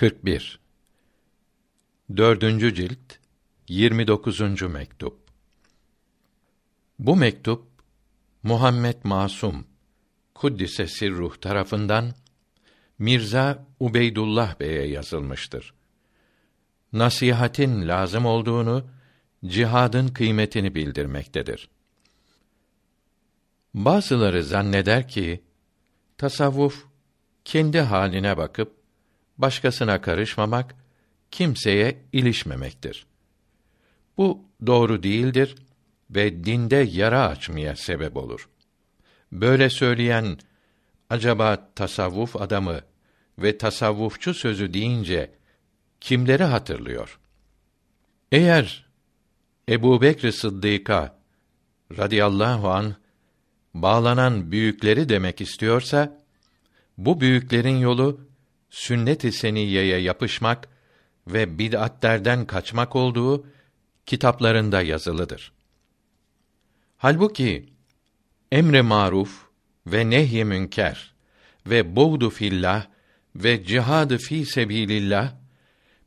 41 Dördüncü cilt 29. mektup Bu mektup Muhammed Masum Kuddise Sirruh tarafından Mirza Ubeydullah Bey'e yazılmıştır. Nasihatin lazım olduğunu, cihadın kıymetini bildirmektedir. Bazıları zanneder ki tasavvuf kendi haline bakıp başkasına karışmamak, kimseye ilişmemektir. Bu doğru değildir ve dinde yara açmaya sebep olur. Böyle söyleyen acaba tasavvuf adamı ve tasavvufçu sözü deyince kimleri hatırlıyor? Eğer Ebu Bekr Sıddık'a radıyallahu an bağlanan büyükleri demek istiyorsa, bu büyüklerin yolu sünnet-i seniyeye yapışmak ve bid'atlerden kaçmak olduğu kitaplarında yazılıdır. Halbuki emri maruf ve nehy münker ve buğdu fillah ve cihadı fi sebilillah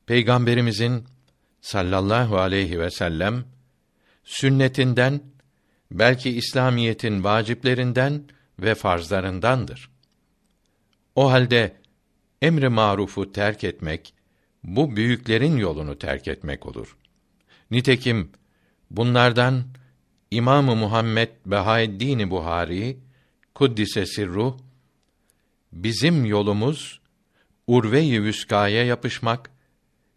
peygamberimizin sallallahu aleyhi ve sellem sünnetinden belki İslamiyetin vaciplerinden ve farzlarındandır. O halde emri marufu terk etmek bu büyüklerin yolunu terk etmek olur. Nitekim bunlardan İmamı Muhammed Behaeddin Buhari kuddise sirruh bizim yolumuz urve-i vüskaya yapışmak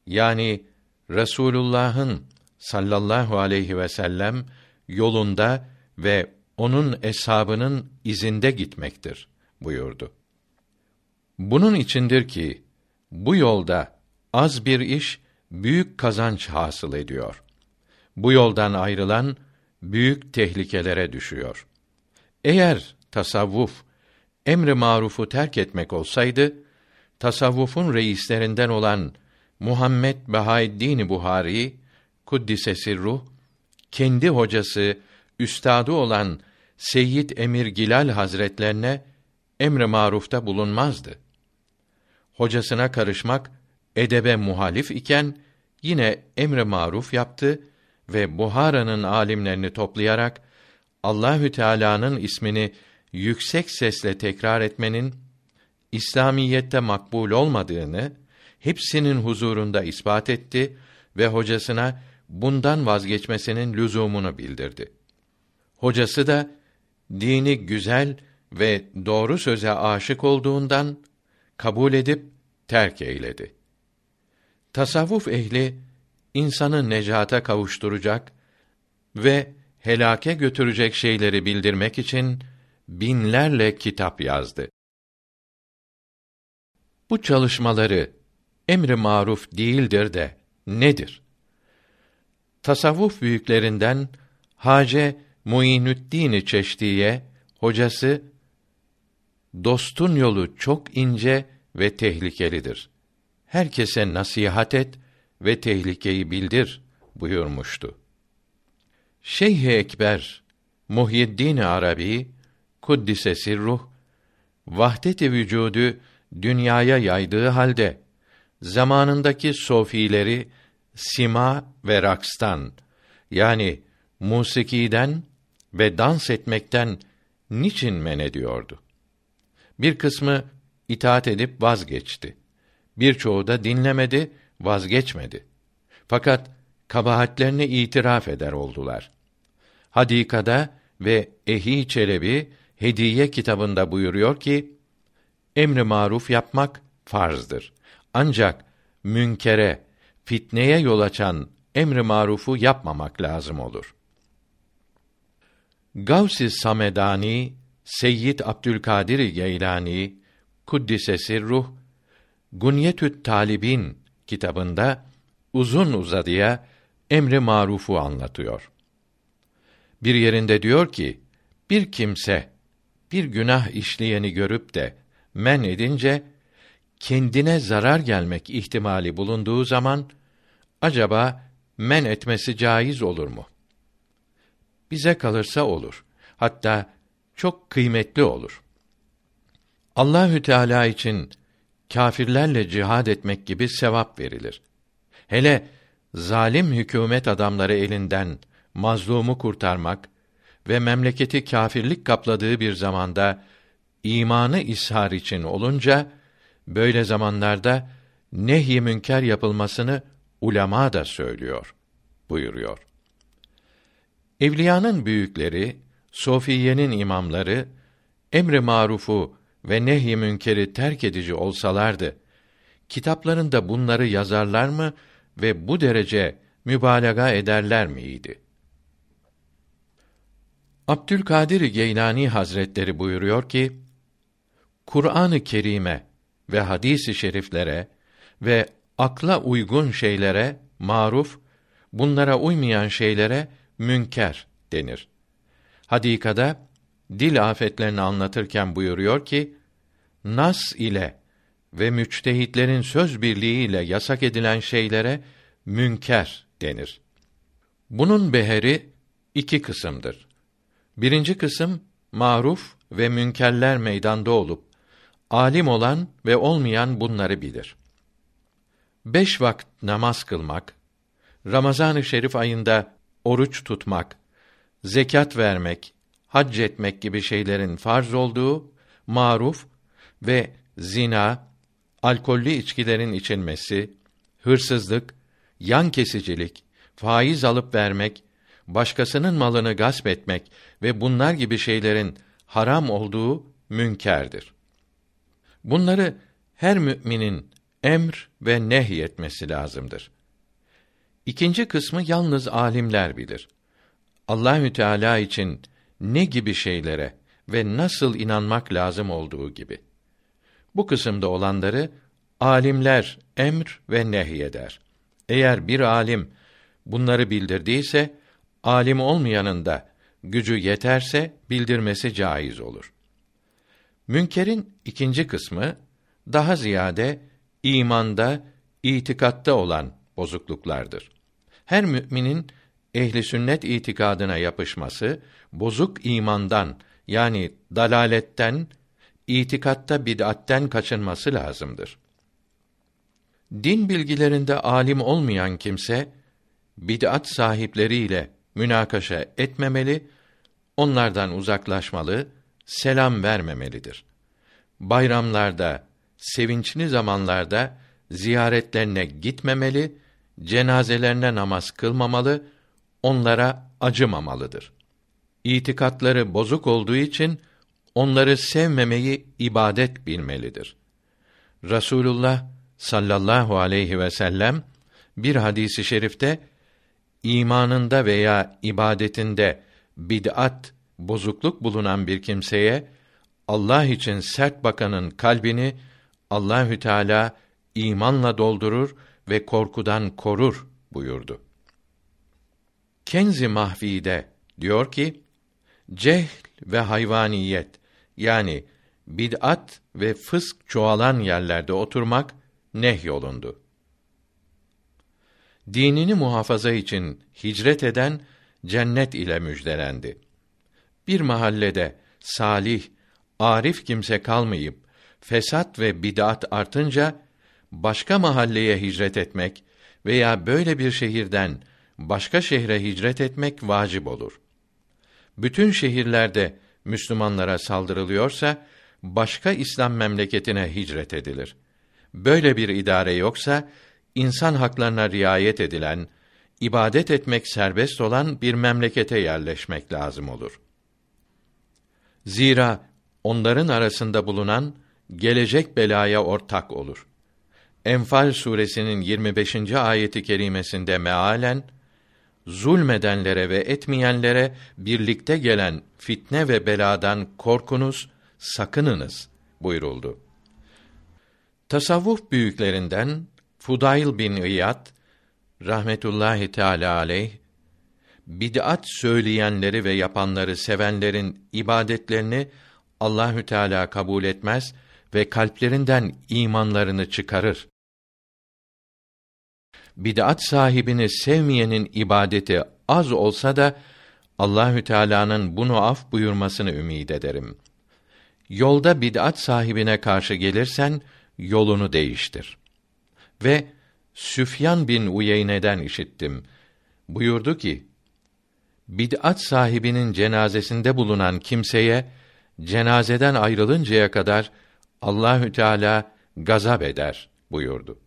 yani Resulullah'ın sallallahu aleyhi ve sellem yolunda ve onun eshabının izinde gitmektir buyurdu. Bunun içindir ki bu yolda az bir iş büyük kazanç hasıl ediyor. Bu yoldan ayrılan büyük tehlikelere düşüyor. Eğer tasavvuf emri marufu terk etmek olsaydı, tasavvufun reislerinden olan Muhammed Bahaeddin Buhari kuddise sirruh kendi hocası, üstadı olan Seyyid Emir Gilal Hazretlerine emri marufta bulunmazdı hocasına karışmak edebe muhalif iken yine emre maruf yaptı ve Buhara'nın alimlerini toplayarak Allahü Teala'nın ismini yüksek sesle tekrar etmenin İslamiyette makbul olmadığını hepsinin huzurunda ispat etti ve hocasına bundan vazgeçmesinin lüzumunu bildirdi. Hocası da dini güzel ve doğru söze aşık olduğundan kabul edip terk eyledi. Tasavvuf ehli insanı necata kavuşturacak ve helake götürecek şeyleri bildirmek için binlerle kitap yazdı. Bu çalışmaları emri maruf değildir de nedir? Tasavvuf büyüklerinden Hace Muinüddin Çeşdiye hocası dostun yolu çok ince ve tehlikelidir. Herkese nasihat et ve tehlikeyi bildir buyurmuştu. Şeyh Ekber Muhyiddin Arabi kuddise sirruh vahdet-i vücudu dünyaya yaydığı halde zamanındaki sofileri sima ve rakstan yani musikiden ve dans etmekten niçin men ediyordu? Bir kısmı itaat edip vazgeçti. Birçoğu da dinlemedi, vazgeçmedi. Fakat kabahatlerini itiraf eder oldular. Hadikada ve Ehi Çelebi Hediye kitabında buyuruyor ki emri maruf yapmak farzdır. Ancak münkere, fitneye yol açan emri marufu yapmamak lazım olur. Gavs-ı Samedani Seyyid Abdülkadir Geylani kuddise sirruh Gunyetü't Talibin kitabında uzun uzadıya emri marufu anlatıyor. Bir yerinde diyor ki, bir kimse bir günah işleyeni görüp de men edince kendine zarar gelmek ihtimali bulunduğu zaman acaba men etmesi caiz olur mu? Bize kalırsa olur. Hatta çok kıymetli olur. Allahü Teala için kâfirlerle cihad etmek gibi sevap verilir. Hele zalim hükümet adamları elinden mazlumu kurtarmak ve memleketi kâfirlik kapladığı bir zamanda imanı ishar için olunca böyle zamanlarda nehy münker yapılmasını ulema da söylüyor buyuruyor. Evliyanın büyükleri, sofiyenin imamları emri marufu ve nehy münkeri terk edici olsalardı kitaplarında bunları yazarlar mı ve bu derece mübalağa ederler miydi? Abdülkadir Geylani Hazretleri buyuruyor ki: Kur'an-ı Kerim'e ve hadis-i şeriflere ve akla uygun şeylere maruf, bunlara uymayan şeylere münker denir. Hadikada dil afetlerini anlatırken buyuruyor ki: Nas ile ve müçtehitlerin söz birliğiyle yasak edilen şeylere münker denir. Bunun beheri iki kısımdır. Birinci kısım maruf ve münkerler meydanda olup alim olan ve olmayan bunları bilir. Beş vakit namaz kılmak, Ramazan-ı Şerif ayında oruç tutmak, zekat vermek, hac etmek gibi şeylerin farz olduğu maruf ve zina, alkollü içkilerin içilmesi, hırsızlık, yan kesicilik, faiz alıp vermek, başkasının malını gasp etmek ve bunlar gibi şeylerin haram olduğu münkerdir. Bunları her müminin emr ve nehy etmesi lazımdır. İkinci kısmı yalnız alimler bilir. Allahü Teala için ne gibi şeylere ve nasıl inanmak lazım olduğu gibi. Bu kısımda olanları alimler emr ve nehy eder. Eğer bir alim bunları bildirdiyse alim olmayanın da gücü yeterse bildirmesi caiz olur. Münkerin ikinci kısmı daha ziyade imanda, itikatta olan bozukluklardır. Her müminin ehli sünnet itikadına yapışması bozuk imandan yani dalaletten, itikatta bid'atten kaçınması lazımdır. Din bilgilerinde alim olmayan kimse bid'at sahipleriyle münakaşa etmemeli, onlardan uzaklaşmalı, selam vermemelidir. Bayramlarda, sevinçli zamanlarda ziyaretlerine gitmemeli, cenazelerine namaz kılmamalı, onlara acımamalıdır. İtikatları bozuk olduğu için onları sevmemeyi ibadet bilmelidir. Rasulullah sallallahu aleyhi ve sellem bir hadisi şerifte imanında veya ibadetinde bid'at, bozukluk bulunan bir kimseye Allah için sert bakanın kalbini Allahü Teala imanla doldurur ve korkudan korur buyurdu. Kenzi Mahfi'de diyor ki, cehl ve hayvaniyet yani bid'at ve fısk çoğalan yerlerde oturmak nehyolundu. Dinini muhafaza için hicret eden cennet ile müjdelendi. Bir mahallede salih, arif kimse kalmayıp fesat ve bid'at artınca başka mahalleye hicret etmek veya böyle bir şehirden başka şehre hicret etmek vacip olur. Bütün şehirlerde Müslümanlara saldırılıyorsa başka İslam memleketine hicret edilir. Böyle bir idare yoksa insan haklarına riayet edilen, ibadet etmek serbest olan bir memlekete yerleşmek lazım olur. Zira onların arasında bulunan gelecek belaya ortak olur. Enfal suresinin 25. ayeti kerimesinde mealen zulmedenlere ve etmeyenlere birlikte gelen fitne ve beladan korkunuz, sakınınız buyuruldu. Tasavvuf büyüklerinden Fudayl bin İyad rahmetullahi teala aleyh bid'at söyleyenleri ve yapanları sevenlerin ibadetlerini Allahü Teala kabul etmez ve kalplerinden imanlarını çıkarır. Bid'at sahibini sevmeyenin ibadeti az olsa da Allahü Teala'nın bunu af buyurmasını ümid ederim. Yolda bid'at sahibine karşı gelirsen yolunu değiştir. Ve Süfyan bin Uyeyne'den işittim. Buyurdu ki, bid'at sahibinin cenazesinde bulunan kimseye cenazeden ayrılıncaya kadar Allahü Teala gazap eder buyurdu.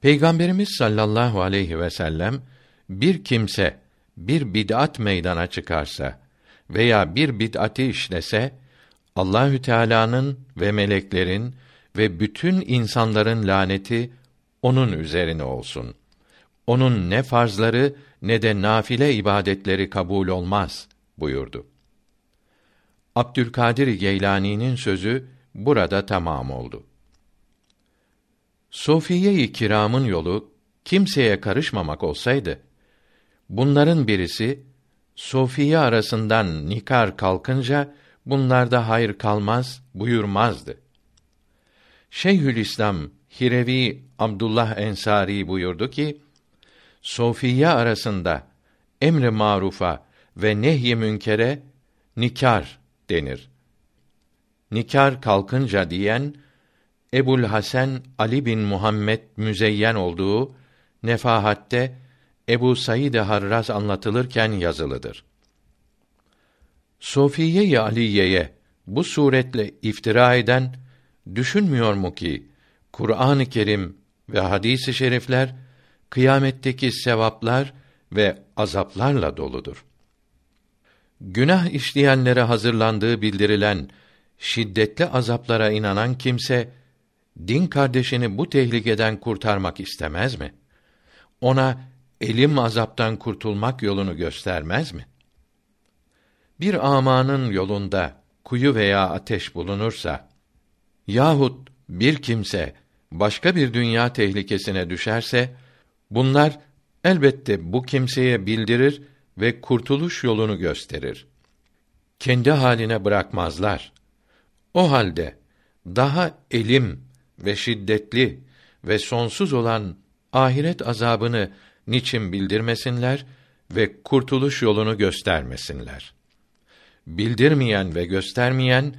Peygamberimiz sallallahu aleyhi ve sellem bir kimse bir bid'at meydana çıkarsa veya bir bid'ati işlese Allahü Teala'nın ve meleklerin ve bütün insanların laneti onun üzerine olsun. Onun ne farzları ne de nafile ibadetleri kabul olmaz buyurdu. Abdülkadir Geylani'nin sözü burada tamam oldu. Sofiye-i Kiram'ın yolu kimseye karışmamak olsaydı bunların birisi Sofiye arasından nikar kalkınca bunlarda hayır kalmaz buyurmazdı. Şeyhülislam Hirevi Abdullah Ensari buyurdu ki: Sofiye arasında emri marufa ve nehy münkere nikar denir. Nikar kalkınca diyen Ebul Hasan Ali bin Muhammed müzeyyen olduğu Nefahat'te Ebu Said Harraz anlatılırken yazılıdır. Sofiye-i Aliye'ye bu suretle iftira eden düşünmüyor mu ki Kur'an-ı Kerim ve hadis-i şerifler kıyametteki sevaplar ve azaplarla doludur. Günah işleyenlere hazırlandığı bildirilen şiddetli azaplara inanan kimse din kardeşini bu tehlikeden kurtarmak istemez mi? Ona elim azaptan kurtulmak yolunu göstermez mi? Bir amanın yolunda kuyu veya ateş bulunursa yahut bir kimse başka bir dünya tehlikesine düşerse bunlar elbette bu kimseye bildirir ve kurtuluş yolunu gösterir. Kendi haline bırakmazlar. O halde daha elim ve şiddetli ve sonsuz olan ahiret azabını niçin bildirmesinler ve kurtuluş yolunu göstermesinler? Bildirmeyen ve göstermeyen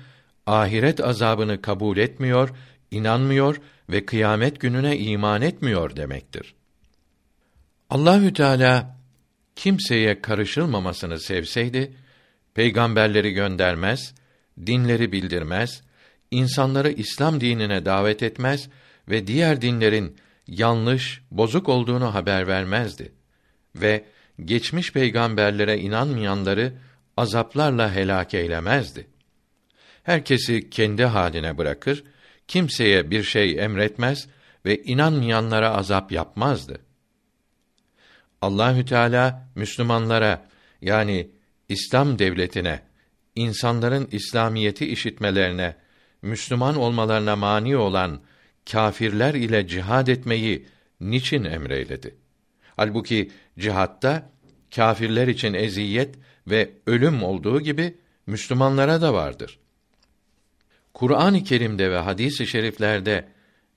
ahiret azabını kabul etmiyor, inanmıyor ve kıyamet gününe iman etmiyor demektir. Allahü Teala kimseye karışılmamasını sevseydi peygamberleri göndermez, dinleri bildirmez, insanları İslam dinine davet etmez ve diğer dinlerin yanlış, bozuk olduğunu haber vermezdi ve geçmiş peygamberlere inanmayanları azaplarla helak eylemezdi. Herkesi kendi haline bırakır, kimseye bir şey emretmez ve inanmayanlara azap yapmazdı. Allahü Teala Müslümanlara yani İslam devletine, insanların İslamiyeti işitmelerine, Müslüman olmalarına mani olan kâfirler ile cihad etmeyi niçin emreyledi? Halbuki cihatta kâfirler için eziyet ve ölüm olduğu gibi Müslümanlara da vardır. Kur'an-ı Kerim'de ve hadis-i şeriflerde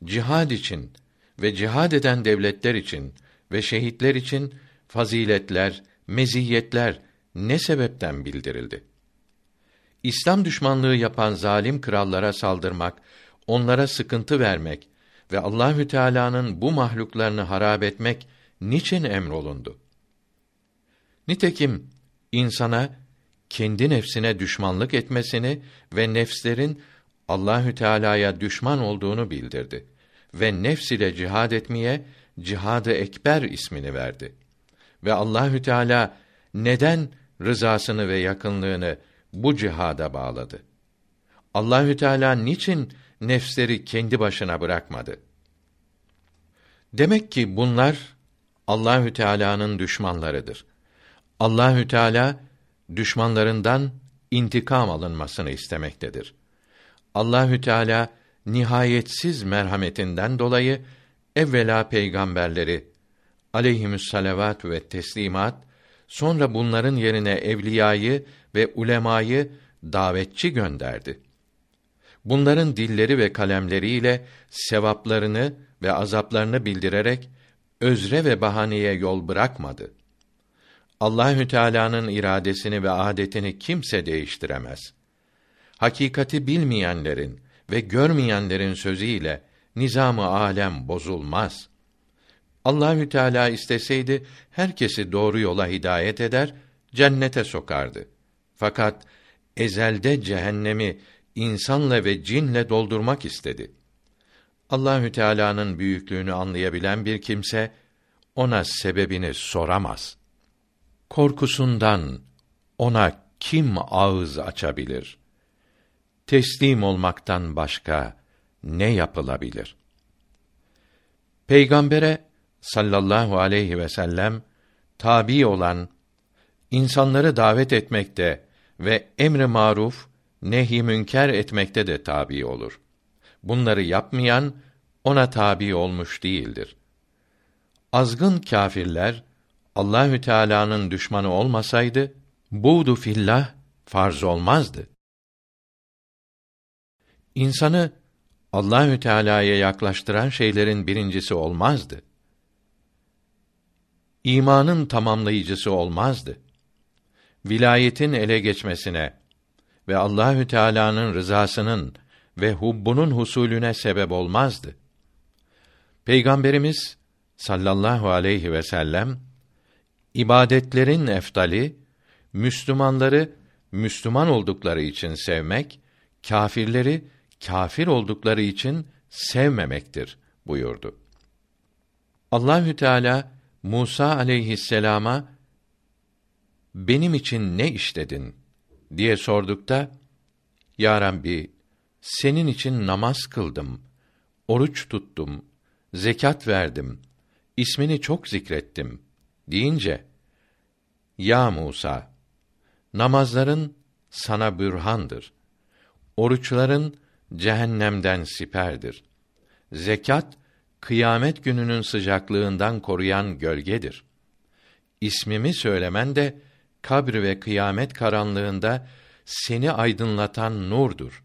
cihad için ve cihad eden devletler için ve şehitler için faziletler, meziyetler ne sebepten bildirildi? İslam düşmanlığı yapan zalim krallara saldırmak, onlara sıkıntı vermek ve Allahü Teala'nın bu mahluklarını harap etmek niçin emrolundu? Nitekim insana kendi nefsine düşmanlık etmesini ve nefslerin Allahü Teala'ya düşman olduğunu bildirdi ve nefs ile cihad etmeye cihadı ekber ismini verdi. Ve Allahü Teala neden rızasını ve yakınlığını bu cihada bağladı? Allahü Teala niçin nefsleri kendi başına bırakmadı? Demek ki bunlar Allahü Teala'nın düşmanlarıdır. Allahü Teala düşmanlarından intikam alınmasını istemektedir. Allahü Teala nihayetsiz merhametinden dolayı evvela peygamberleri aleyhimüs salavat ve teslimat sonra bunların yerine evliyayı ve ulemayı davetçi gönderdi. Bunların dilleri ve kalemleriyle sevaplarını ve azaplarını bildirerek özre ve bahaneye yol bırakmadı. Allahü Teala'nın iradesini ve adetini kimse değiştiremez. Hakikati bilmeyenlerin ve görmeyenlerin sözüyle nizamı alem bozulmaz. Allahü Teala isteseydi herkesi doğru yola hidayet eder, cennete sokardı. Fakat ezelde cehennemi insanla ve cinle doldurmak istedi. Allahü Teala'nın büyüklüğünü anlayabilen bir kimse ona sebebini soramaz. Korkusundan ona kim ağız açabilir? Teslim olmaktan başka ne yapılabilir? Peygambere sallallahu aleyhi ve sellem tabi olan insanları davet etmekte ve emri maruf nehi münker etmekte de tabi olur. Bunları yapmayan ona tabi olmuş değildir. Azgın kâfirler Allahü Teala'nın düşmanı olmasaydı buğdu fillah farz olmazdı. İnsanı Allahü Teala'ya yaklaştıran şeylerin birincisi olmazdı. İmanın tamamlayıcısı olmazdı. Vilayetin ele geçmesine ve Allahü Teala'nın rızasının ve hubbunun husulüne sebep olmazdı. Peygamberimiz sallallahu aleyhi ve sellem ibadetlerin eftali Müslümanları Müslüman oldukları için sevmek, kâfirleri kâfir oldukları için sevmemektir buyurdu. Allahü Teala Musa aleyhisselama benim için ne işledin diye sordukta Ya Rabbi senin için namaz kıldım, oruç tuttum, zekat verdim, ismini çok zikrettim deyince Ya Musa namazların sana bürhandır. Oruçların cehennemden siperdir. Zekat kıyamet gününün sıcaklığından koruyan gölgedir. İsmimi söylemen de kabr ve kıyamet karanlığında seni aydınlatan nurdur.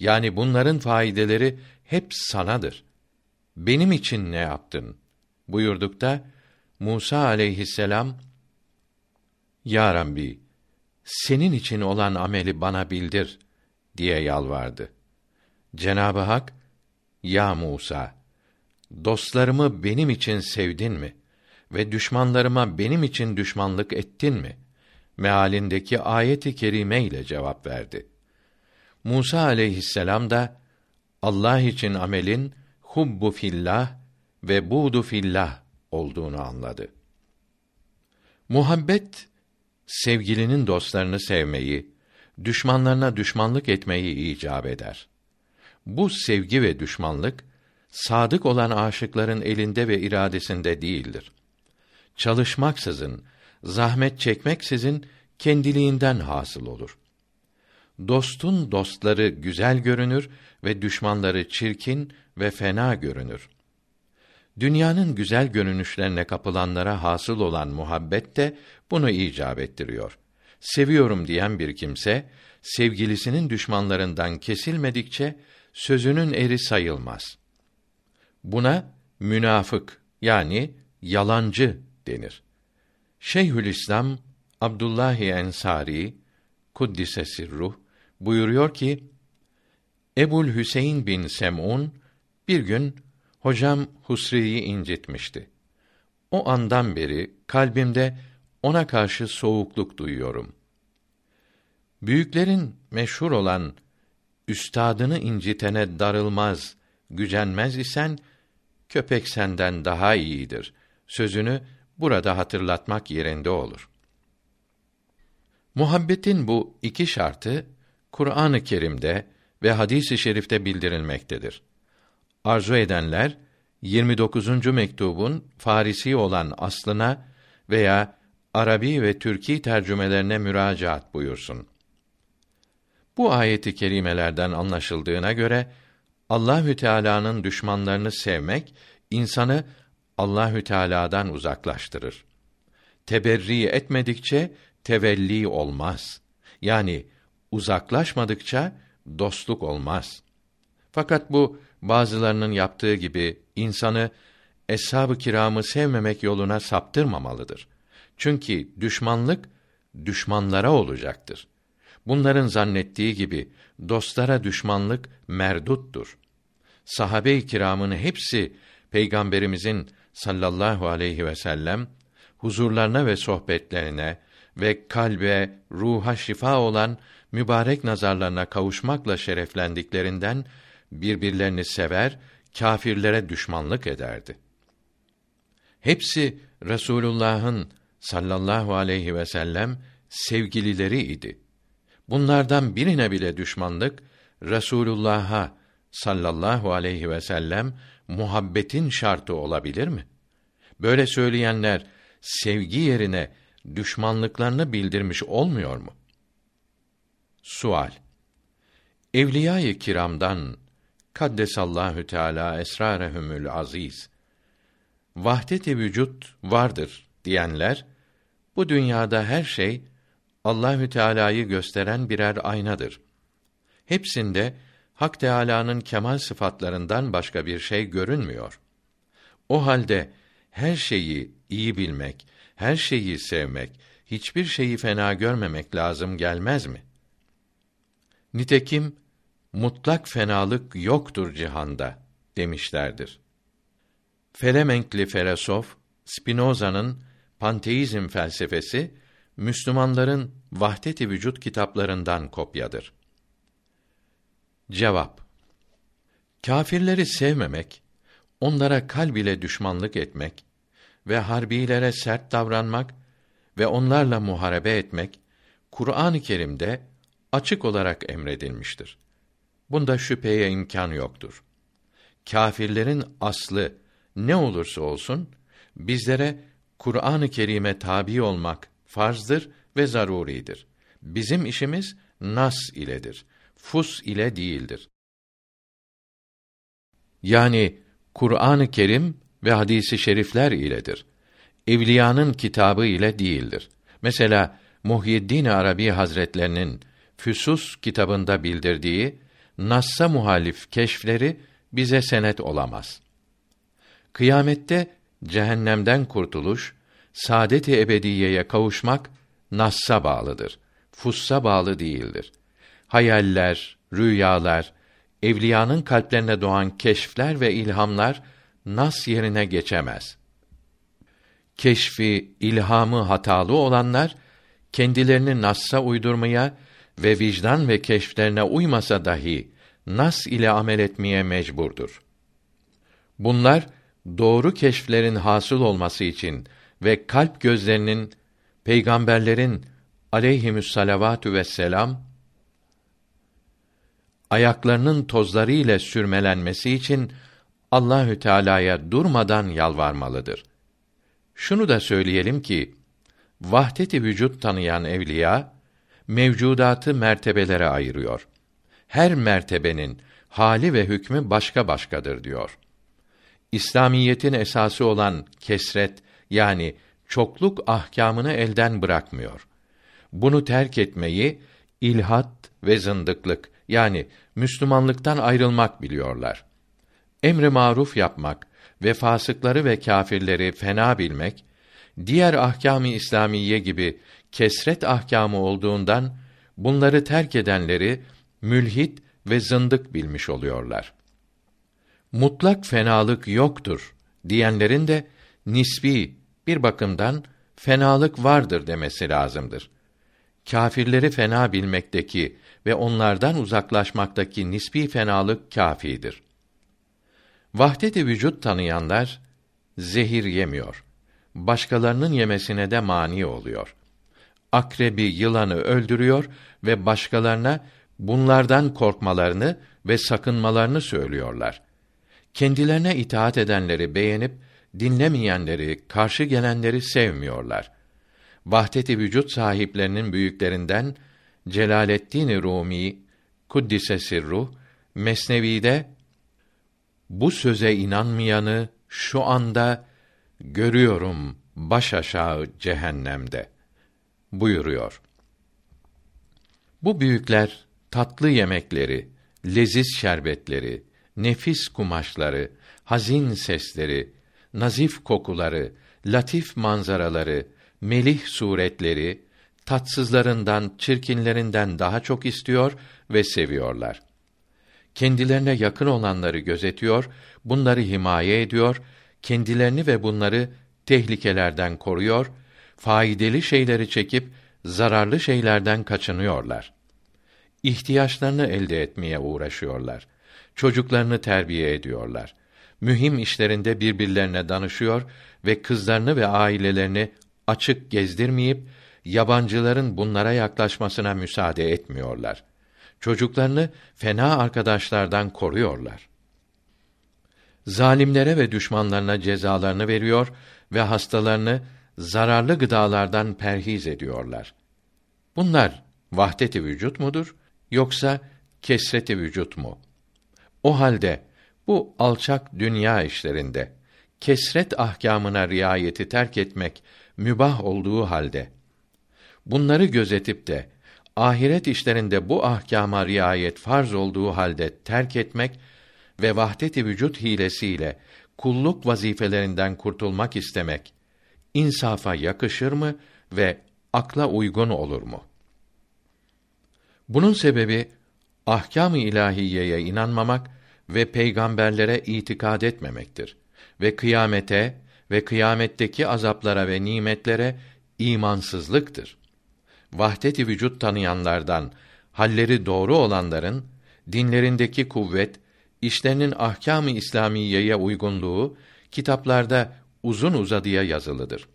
Yani bunların faydeleri hep sanadır. Benim için ne yaptın? buyurdukta Musa aleyhisselam Ya Rabbi senin için olan ameli bana bildir diye yalvardı. Cenabı Hak Ya Musa dostlarımı benim için sevdin mi ve düşmanlarıma benim için düşmanlık ettin mi? mealindeki ayeti kerime ile cevap verdi. Musa aleyhisselam da Allah için amelin hubbu fillah ve budu fillah olduğunu anladı. Muhabbet sevgilinin dostlarını sevmeyi, düşmanlarına düşmanlık etmeyi icap eder. Bu sevgi ve düşmanlık sadık olan aşıkların elinde ve iradesinde değildir. Çalışmaksızın, zahmet çekmeksizin kendiliğinden hasıl olur. Dostun dostları güzel görünür ve düşmanları çirkin ve fena görünür. Dünyanın güzel görünüşlerine kapılanlara hasıl olan muhabbet de bunu icap ettiriyor. Seviyorum diyen bir kimse sevgilisinin düşmanlarından kesilmedikçe sözünün eri sayılmaz. Buna münafık yani yalancı denir. Şeyhülislam Abdullahi Ensari kuddise sirruh buyuruyor ki Ebul Hüseyin bin Sem'un bir gün hocam Husri'yi incitmişti. O andan beri kalbimde ona karşı soğukluk duyuyorum. Büyüklerin meşhur olan üstadını incitene darılmaz, gücenmez isen köpek senden daha iyidir sözünü burada hatırlatmak yerinde olur. Muhabbetin bu iki şartı Kur'an-ı Kerim'de ve hadis-i şerifte bildirilmektedir. Arzu edenler 29. mektubun Farisi olan aslına veya Arabi ve Türki tercümelerine müracaat buyursun. Bu ayeti kerimelerden anlaşıldığına göre Allahü Teala'nın düşmanlarını sevmek insanı Allahü Teala'dan uzaklaştırır. Teberri etmedikçe tevelli olmaz. Yani uzaklaşmadıkça dostluk olmaz. Fakat bu bazılarının yaptığı gibi insanı eshab-ı kiramı sevmemek yoluna saptırmamalıdır. Çünkü düşmanlık düşmanlara olacaktır. Bunların zannettiği gibi dostlara düşmanlık merduttur. Sahabe-i kiramın hepsi peygamberimizin sallallahu aleyhi ve sellem huzurlarına ve sohbetlerine ve kalbe, ruha şifa olan mübarek nazarlarına kavuşmakla şereflendiklerinden birbirlerini sever, kâfirlere düşmanlık ederdi. Hepsi Resulullah'ın sallallahu aleyhi ve sellem sevgilileri idi. Bunlardan birine bile düşmanlık Resulullah'a sallallahu aleyhi ve sellem muhabbetin şartı olabilir mi? Böyle söyleyenler sevgi yerine düşmanlıklarını bildirmiş olmuyor mu? Sual Evliya-i kiramdan kaddesallahu teala esrarehumül aziz vahdet-i vücut vardır diyenler bu dünyada her şey Allahü Teala'yı gösteren birer aynadır. Hepsinde Hak Teala'nın kemal sıfatlarından başka bir şey görünmüyor. O halde her şeyi iyi bilmek, her şeyi sevmek, hiçbir şeyi fena görmemek lazım gelmez mi? Nitekim mutlak fenalık yoktur cihanda demişlerdir. Felemenkli filozof Spinoza'nın Panteizm felsefesi Müslümanların vahdet-i vücut kitaplarından kopyadır. Cevap Kâfirleri sevmemek, onlara kalb ile düşmanlık etmek ve harbilere sert davranmak ve onlarla muharebe etmek Kur'an-ı Kerim'de açık olarak emredilmiştir. Bunda şüpheye imkan yoktur. Kâfirlerin aslı ne olursa olsun bizlere Kur'an-ı Kerim'e tabi olmak farzdır ve zaruridir. Bizim işimiz nas iledir. Fus ile değildir. Yani Kur'an-ı Kerim ve hadisi şerifler iledir. Evliyanın kitabı ile değildir. Mesela Muhyiddin Arabi Hazretlerinin Füsus kitabında bildirdiği Nassa muhalif keşfleri bize senet olamaz. Kıyamette cehennemden kurtuluş, saadet-i ebediyeye kavuşmak Nass'a bağlıdır. Fussa bağlı değildir. Hayaller, rüyalar, evliyanın kalplerine doğan keşfler ve ilhamlar nas yerine geçemez. Keşfi, ilhamı hatalı olanlar kendilerini nassa uydurmaya ve vicdan ve keşflerine uymasa dahi nas ile amel etmeye mecburdur. Bunlar doğru keşflerin hasıl olması için ve kalp gözlerinin peygamberlerin aleyhimüs salavatü vesselam ayaklarının tozları ile sürmelenmesi için Allahü Teala'ya durmadan yalvarmalıdır. Şunu da söyleyelim ki vahdeti vücut tanıyan evliya mevcudatı mertebelere ayırıyor. Her mertebenin hali ve hükmü başka başkadır diyor. İslamiyetin esası olan kesret yani çokluk ahkamını elden bırakmıyor. Bunu terk etmeyi ilhat ve zındıklık yani Müslümanlıktan ayrılmak biliyorlar. Emri maruf yapmak ve fasıkları ve kâfirleri fena bilmek diğer ahkâm-ı İslamiye gibi kesret ahkamı olduğundan bunları terk edenleri mülhit ve zındık bilmiş oluyorlar. Mutlak fenalık yoktur diyenlerin de nisbi bir bakımdan fenalık vardır demesi lazımdır. Kâfirleri fena bilmekteki ve onlardan uzaklaşmaktaki nisbi fenalık kâfidir. Vahdet-i vücut tanıyanlar zehir yemiyor. Başkalarının yemesine de mani oluyor. Akrebi, yılanı öldürüyor ve başkalarına bunlardan korkmalarını ve sakınmalarını söylüyorlar. Kendilerine itaat edenleri beğenip dinlemeyenleri, karşı gelenleri sevmiyorlar. Vahdet-i vücut sahiplerinin büyüklerinden Celaleddin Rumi kuddise sirruh Mesnevi'de bu söze inanmayanı şu anda görüyorum baş aşağı cehennemde buyuruyor. Bu büyükler tatlı yemekleri, leziz şerbetleri, nefis kumaşları, hazin sesleri, nazif kokuları, latif manzaraları, melih suretleri, tatsızlarından, çirkinlerinden daha çok istiyor ve seviyorlar. Kendilerine yakın olanları gözetiyor, bunları himaye ediyor, kendilerini ve bunları tehlikelerden koruyor, faydalı şeyleri çekip zararlı şeylerden kaçınıyorlar. İhtiyaçlarını elde etmeye uğraşıyorlar. Çocuklarını terbiye ediyorlar. Mühim işlerinde birbirlerine danışıyor ve kızlarını ve ailelerini açık gezdirmeyip yabancıların bunlara yaklaşmasına müsaade etmiyorlar. Çocuklarını fena arkadaşlardan koruyorlar. Zalimlere ve düşmanlarına cezalarını veriyor ve hastalarını zararlı gıdalardan perhiz ediyorlar. Bunlar vahdeti vücut mudur yoksa kesreti vücut mu? O halde bu alçak dünya işlerinde kesret ahkamına riayeti terk etmek mübah olduğu halde bunları gözetip de ahiret işlerinde bu ahkama riayet farz olduğu halde terk etmek ve vahdeti vücut hilesiyle kulluk vazifelerinden kurtulmak istemek insafa yakışır mı ve akla uygun olur mu? Bunun sebebi ahkâm-ı ilahiyeye inanmamak ve peygamberlere itikad etmemektir ve kıyamete ve kıyametteki azaplara ve nimetlere imansızlıktır. Vahdet-i vücut tanıyanlardan halleri doğru olanların dinlerindeki kuvvet, işlerinin ahkâm-ı İslamiyeye uygunluğu kitaplarda uzun uzadıya yazılıdır.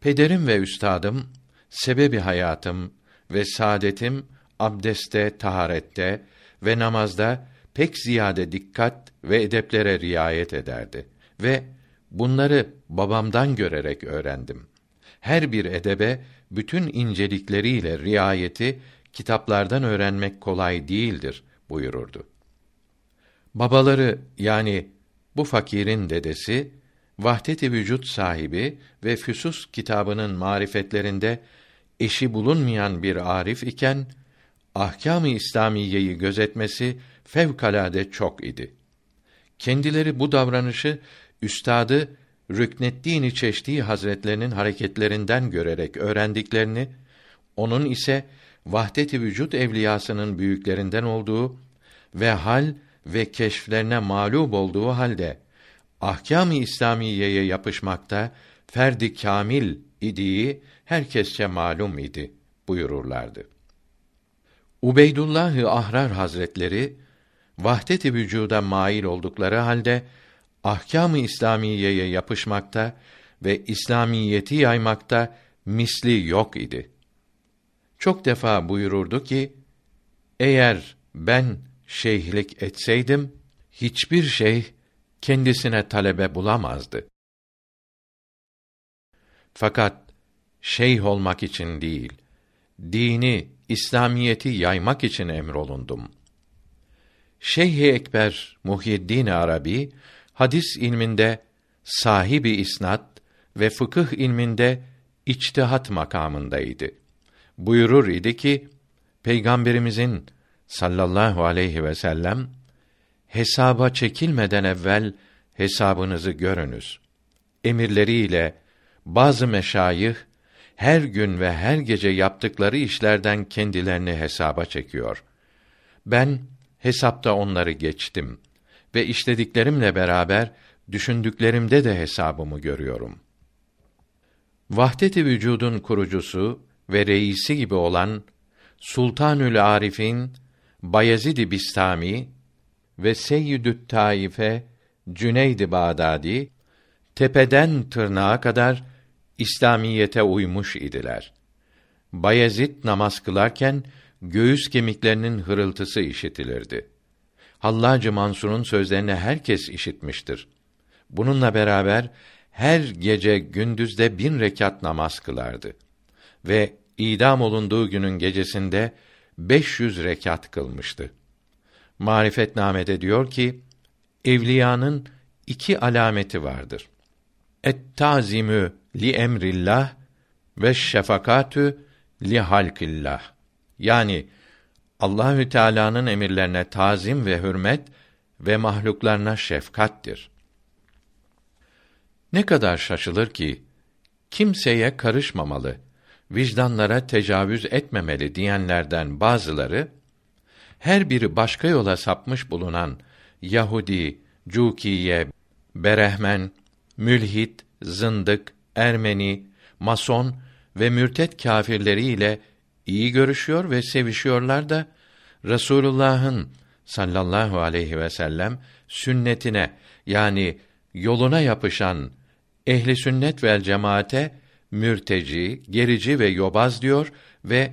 Pederim ve üstadım, sebebi hayatım ve saadetim abdeste, taharette ve namazda pek ziyade dikkat ve edeplere riayet ederdi ve bunları babamdan görerek öğrendim. Her bir edebe bütün incelikleriyle riayeti kitaplardan öğrenmek kolay değildir buyururdu. Babaları yani bu fakirin dedesi Vahdet-i Vücut sahibi ve Füsus kitabının marifetlerinde eşi bulunmayan bir arif iken ahkâm-ı İslamiyeyi gözetmesi fevkalade çok idi. Kendileri bu davranışı üstadı Rükneddin Çeşdi Hazretlerinin hareketlerinden görerek öğrendiklerini, onun ise vahdet-i vücut evliyasının büyüklerinden olduğu ve hal ve keşflerine mağlup olduğu halde ahkâm-ı İslamiyeye yapışmakta ferdi kamil idiği herkesçe malum idi buyururlardı. Ubeydullah Ahrar Hazretleri vahdet-i vücuda mail oldukları halde ahkâm-ı İslamiyeye yapışmakta ve İslamiyeti yaymakta misli yok idi. Çok defa buyururdu ki: Eğer ben şeyhlik etseydim hiçbir şey kendisine talebe bulamazdı. Fakat şeyh olmak için değil, dini, İslamiyeti yaymak için emrolundum. Şeyh-i Ekber Muhyiddin Arabi hadis ilminde sahibi isnat ve fıkıh ilminde içtihat makamındaydı. Buyurur idi ki Peygamberimizin sallallahu aleyhi ve sellem hesaba çekilmeden evvel hesabınızı görünüz. Emirleriyle bazı meşayih her gün ve her gece yaptıkları işlerden kendilerini hesaba çekiyor. Ben hesapta onları geçtim ve işlediklerimle beraber düşündüklerimde de hesabımı görüyorum. Vahdet-i vücudun kurucusu ve reisi gibi olan Sultanül Arif'in Bayezid-i Bistami ve Seyyidü't Taife Cüneyd-i Bağdadi tepeden tırnağa kadar İslamiyete uymuş idiler. Bayezid namaz kılarken göğüs kemiklerinin hırıltısı işitilirdi. Hallacı Mansur'un sözlerini herkes işitmiştir. Bununla beraber her gece gündüzde bin rekat namaz kılardı ve idam olunduğu günün gecesinde 500 rekat kılmıştı. Marifetname'de diyor ki, evliyanın iki alameti vardır. Et-tazimü li emrillah ve şefakatü li halkillah. Yani Allahü Teala'nın emirlerine tazim ve hürmet ve mahluklarına şefkattir. Ne kadar şaşılır ki kimseye karışmamalı vicdanlara tecavüz etmemeli diyenlerden bazıları her biri başka yola sapmış bulunan Yahudi, Cukiye, Berehmen, Mülhit, Zındık, Ermeni, Mason ve mürtet kâfirleriyle iyi görüşüyor ve sevişiyorlar da Resulullah'ın sallallahu aleyhi ve sellem sünnetine yani yoluna yapışan ehli sünnet vel cemaate mürteci, gerici ve yobaz diyor ve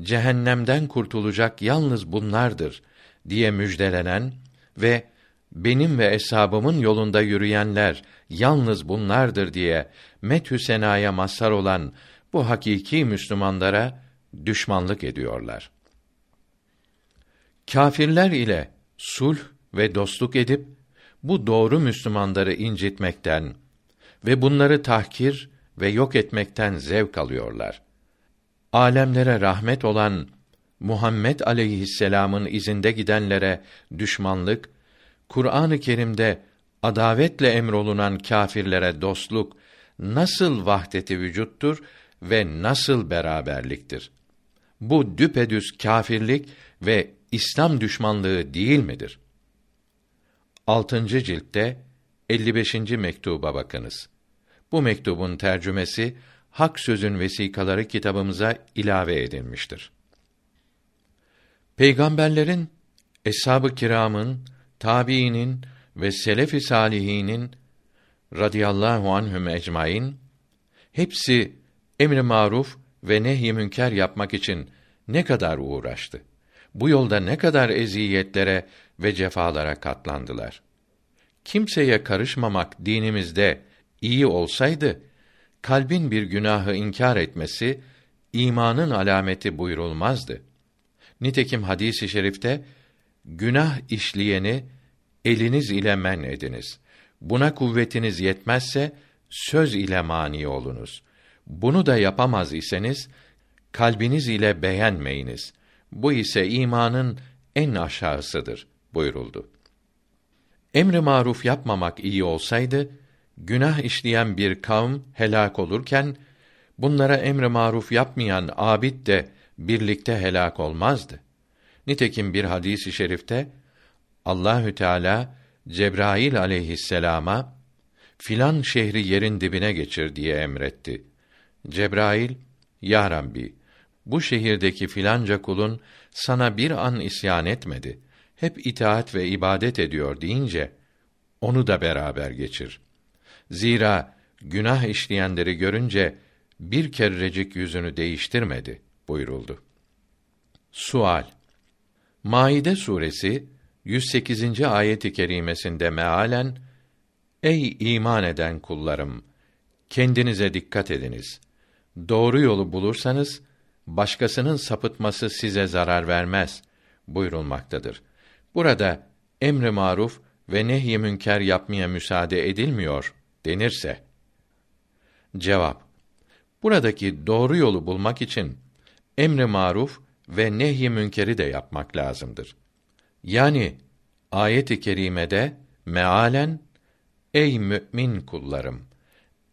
cehennemden kurtulacak yalnız bunlardır diye müjdelenen ve benim ve eshabımın yolunda yürüyenler yalnız bunlardır diye methü senaya mazhar olan bu hakiki Müslümanlara düşmanlık ediyorlar. Kâfirler ile sulh ve dostluk edip bu doğru Müslümanları incitmekten ve bunları tahkir ve yok etmekten zevk alıyorlar. Alemlere rahmet olan Muhammed aleyhisselam'ın izinde gidenlere düşmanlık, Kur'an-ı Kerim'de adavetle emrolunan kâfirlere dostluk nasıl vahdeti vücuttur ve nasıl beraberliktir? Bu düpedüz kâfirlik ve İslam düşmanlığı değil midir? 6. ciltte 55. mektuba bakınız. Bu mektubun tercümesi Hak Sözün Vesikaları kitabımıza ilave edilmiştir. Peygamberlerin, eshab-ı kiramın, tabiinin ve selef-i salihinin radıyallahu anhum ecmaîn hepsi emri maruf ve nehy münker yapmak için ne kadar uğraştı. Bu yolda ne kadar eziyetlere ve cefalara katlandılar. Kimseye karışmamak dinimizde iyi olsaydı kalbin bir günahı inkar etmesi imanın alameti buyurulmazdı. Nitekim hadisi şerifte günah işleyeni eliniz ile men ediniz. Buna kuvvetiniz yetmezse söz ile mani olunuz. Bunu da yapamaz iseniz kalbiniz ile beğenmeyiniz. Bu ise imanın en aşağısıdır buyuruldu. Emri maruf yapmamak iyi olsaydı günah işleyen bir kavm helak olurken bunlara emri maruf yapmayan abid de birlikte helak olmazdı. Nitekim bir hadisi i şerifte Allahü Teala Cebrail aleyhisselama filan şehri yerin dibine geçir diye emretti. Cebrail, Ya Rabbi, bu şehirdeki filanca kulun sana bir an isyan etmedi. Hep itaat ve ibadet ediyor deyince, onu da beraber geçir. Zira günah işleyenleri görünce bir kerecik yüzünü değiştirmedi buyuruldu. Sual Maide suresi 108. ayet-i kerimesinde mealen Ey iman eden kullarım kendinize dikkat ediniz. Doğru yolu bulursanız başkasının sapıtması size zarar vermez buyurulmaktadır. Burada emri maruf ve nehy münker yapmaya müsaade edilmiyor denirse cevap buradaki doğru yolu bulmak için emri maruf ve nehy münkeri de yapmak lazımdır. Yani ayet-i kerimede mealen ey mümin kullarım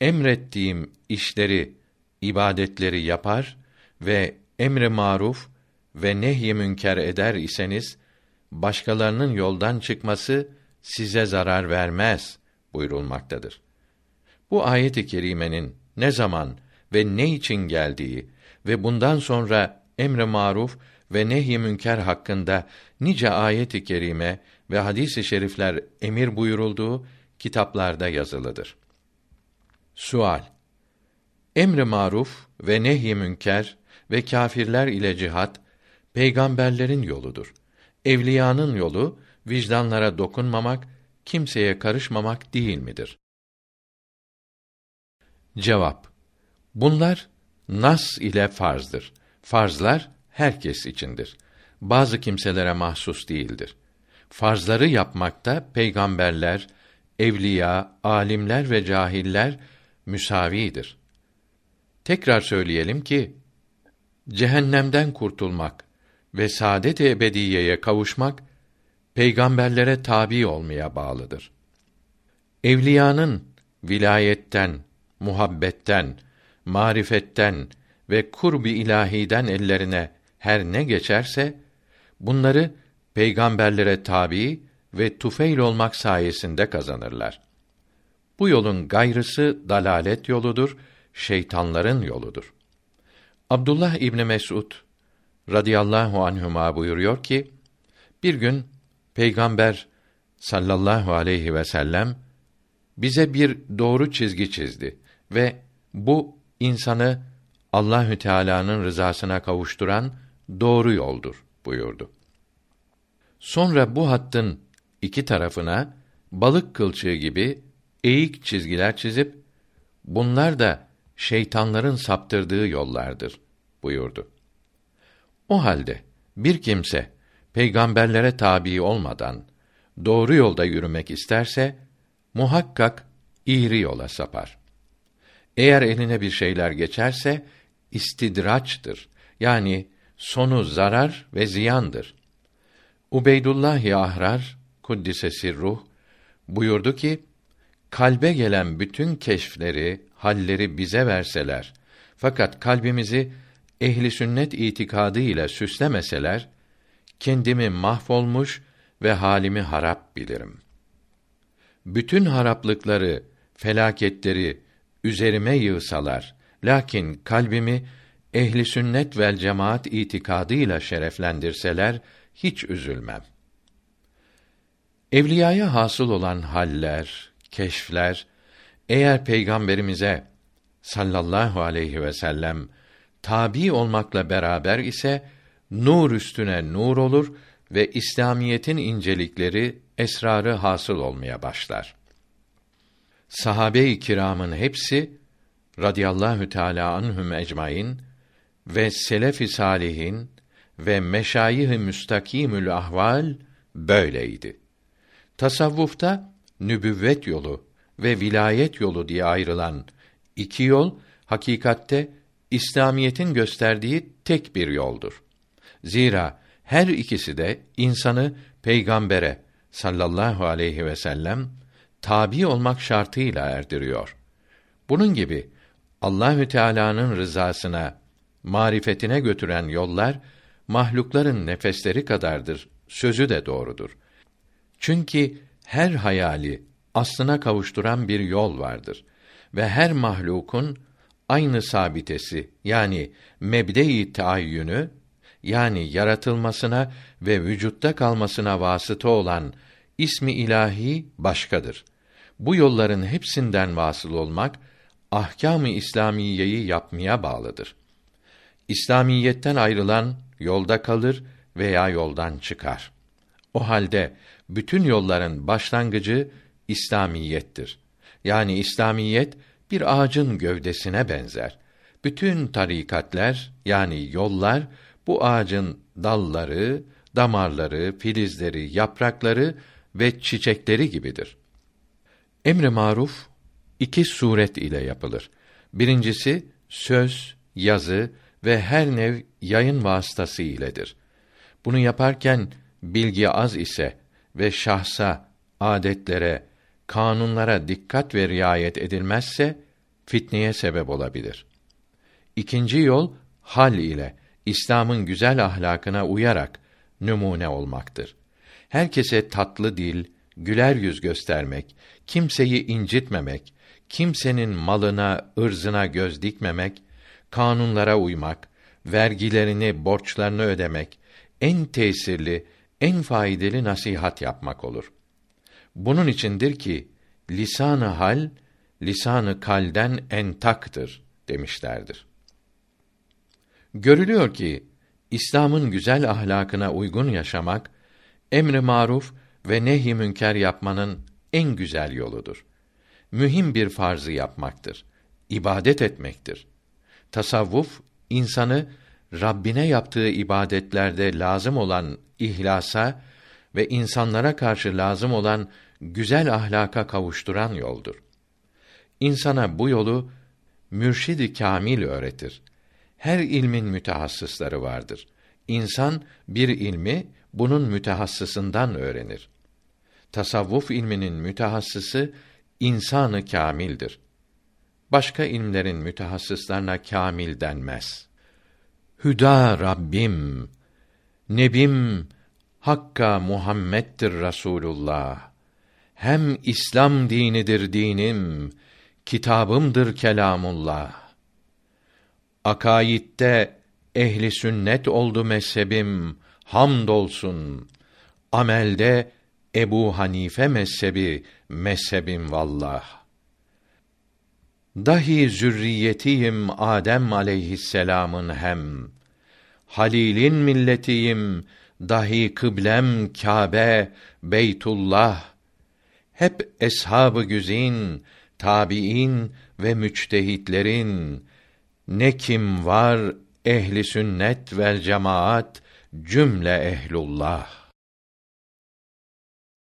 emrettiğim işleri ibadetleri yapar ve emri maruf ve nehy münker eder iseniz başkalarının yoldan çıkması size zarar vermez buyurulmaktadır. Bu ayet-i kerimenin ne zaman ve ne için geldiği ve bundan sonra emri maruf ve nehy münker hakkında nice ayet-i kerime ve hadis-i şerifler emir buyurulduğu kitaplarda yazılıdır. Sual Emri maruf ve nehy münker ve kâfirler ile cihat peygamberlerin yoludur. Evliyanın yolu vicdanlara dokunmamak, kimseye karışmamak değil midir? Cevap Bunlar nas ile farzdır. Farzlar herkes içindir. Bazı kimselere mahsus değildir. Farzları yapmakta peygamberler, evliya, alimler ve cahiller müsavidir. Tekrar söyleyelim ki cehennemden kurtulmak ve saadet ebediyeye kavuşmak peygamberlere tabi olmaya bağlıdır. Evliyanın vilayetten, muhabbetten, marifetten ve kurbi ilahiden ellerine her ne geçerse bunları peygamberlere tabi ve tufeyl olmak sayesinde kazanırlar. Bu yolun gayrısı dalalet yoludur, şeytanların yoludur. Abdullah İbni Mes'ud radıyallahu anhuma buyuruyor ki, bir gün Peygamber sallallahu aleyhi ve sellem bize bir doğru çizgi çizdi ve bu insanı Allahü Teala'nın rızasına kavuşturan doğru yoldur buyurdu. Sonra bu hattın iki tarafına balık kılçığı gibi eğik çizgiler çizip bunlar da şeytanların saptırdığı yollardır buyurdu. O halde bir kimse peygamberlere tabi olmadan doğru yolda yürümek isterse muhakkak iğri yola sapar. Eğer eline bir şeyler geçerse istidraçtır. Yani sonu zarar ve ziyandır. Ubeydullah Ahrar kuddise sirruh buyurdu ki kalbe gelen bütün keşfleri, halleri bize verseler fakat kalbimizi ehli sünnet itikadı ile süslemeseler kendimi mahvolmuş ve halimi harap bilirim. Bütün haraplıkları, felaketleri üzerime yığsalar, lakin kalbimi ehli sünnet vel cemaat itikadıyla şereflendirseler hiç üzülmem. Evliyaya hasıl olan haller, keşfler eğer peygamberimize sallallahu aleyhi ve sellem tabi olmakla beraber ise nur üstüne nur olur ve İslamiyetin incelikleri, esrarı hasıl olmaya başlar. Sahabe-i kiramın hepsi radıyallahu teala anhum ecmaîn ve selef-i salihin ve meşayih-i müstakimül ahval böyleydi. Tasavvufta nübüvvet yolu ve vilayet yolu diye ayrılan iki yol hakikatte İslamiyetin gösterdiği tek bir yoldur. Zira her ikisi de insanı peygambere sallallahu aleyhi ve sellem tabi olmak şartıyla erdiriyor. Bunun gibi Allahü Teala'nın rızasına, marifetine götüren yollar mahlukların nefesleri kadardır. Sözü de doğrudur. Çünkü her hayali aslına kavuşturan bir yol vardır ve her mahlukun aynı sabitesi yani mebde-i taayyünü yani yaratılmasına ve vücutta kalmasına vasıta olan ismi ilahi başkadır. Bu yolların hepsinden vasıl olmak ahkâm-ı İslamiyeyi yapmaya bağlıdır. İslamiyetten ayrılan yolda kalır veya yoldan çıkar. O halde bütün yolların başlangıcı İslamiyettir. Yani İslamiyet bir ağacın gövdesine benzer. Bütün tarikatler yani yollar bu ağacın dalları, damarları, filizleri, yaprakları ve çiçekleri gibidir. Emri maruf iki suret ile yapılır. Birincisi söz, yazı ve her nev yayın vasıtası iledir. Bunu yaparken bilgi az ise ve şahsa, adetlere, kanunlara dikkat ve riayet edilmezse fitneye sebep olabilir. İkinci yol hal ile İslam'ın güzel ahlakına uyarak numune olmaktır. Herkese tatlı dil, güler yüz göstermek, kimseyi incitmemek, kimsenin malına, ırzına göz dikmemek, kanunlara uymak, vergilerini, borçlarını ödemek en tesirli, en faydalı nasihat yapmak olur. Bunun içindir ki lisanı hal lisanı kalden entaktır demişlerdir. Görülüyor ki İslam'ın güzel ahlakına uygun yaşamak emri maruf ve nehi münker yapmanın en güzel yoludur. Mühim bir farzı yapmaktır. ibadet etmektir. Tasavvuf insanı Rabbine yaptığı ibadetlerde lazım olan ihlasa ve insanlara karşı lazım olan güzel ahlaka kavuşturan yoldur. İnsana bu yolu mürşidi kamil öğretir. Her ilmin mütehassısları vardır. İnsan bir ilmi bunun mütehassısından öğrenir. Tasavvuf ilminin mütehassısı insanı kamildir. Başka ilimlerin mütehassıslarına kamil denmez. Hüda Rabbim, Nebim Hakka Muhammed'dir Rasulullah. Hem İslam dinidir dinim, kitabımdır kelamullah. Akaidde ehli sünnet oldu mezhebim, hamdolsun. Amelde Ebu Hanife mezhebi, mezhebim vallah. Dahi zürriyetiyim Adem aleyhisselamın hem. Halil'in milletiyim, dahi kıblem Kâbe, Beytullah. Hep eshab-ı güzin, tabiin ve müçtehitlerin ne kim var ehli sünnet vel cemaat cümle ehlullah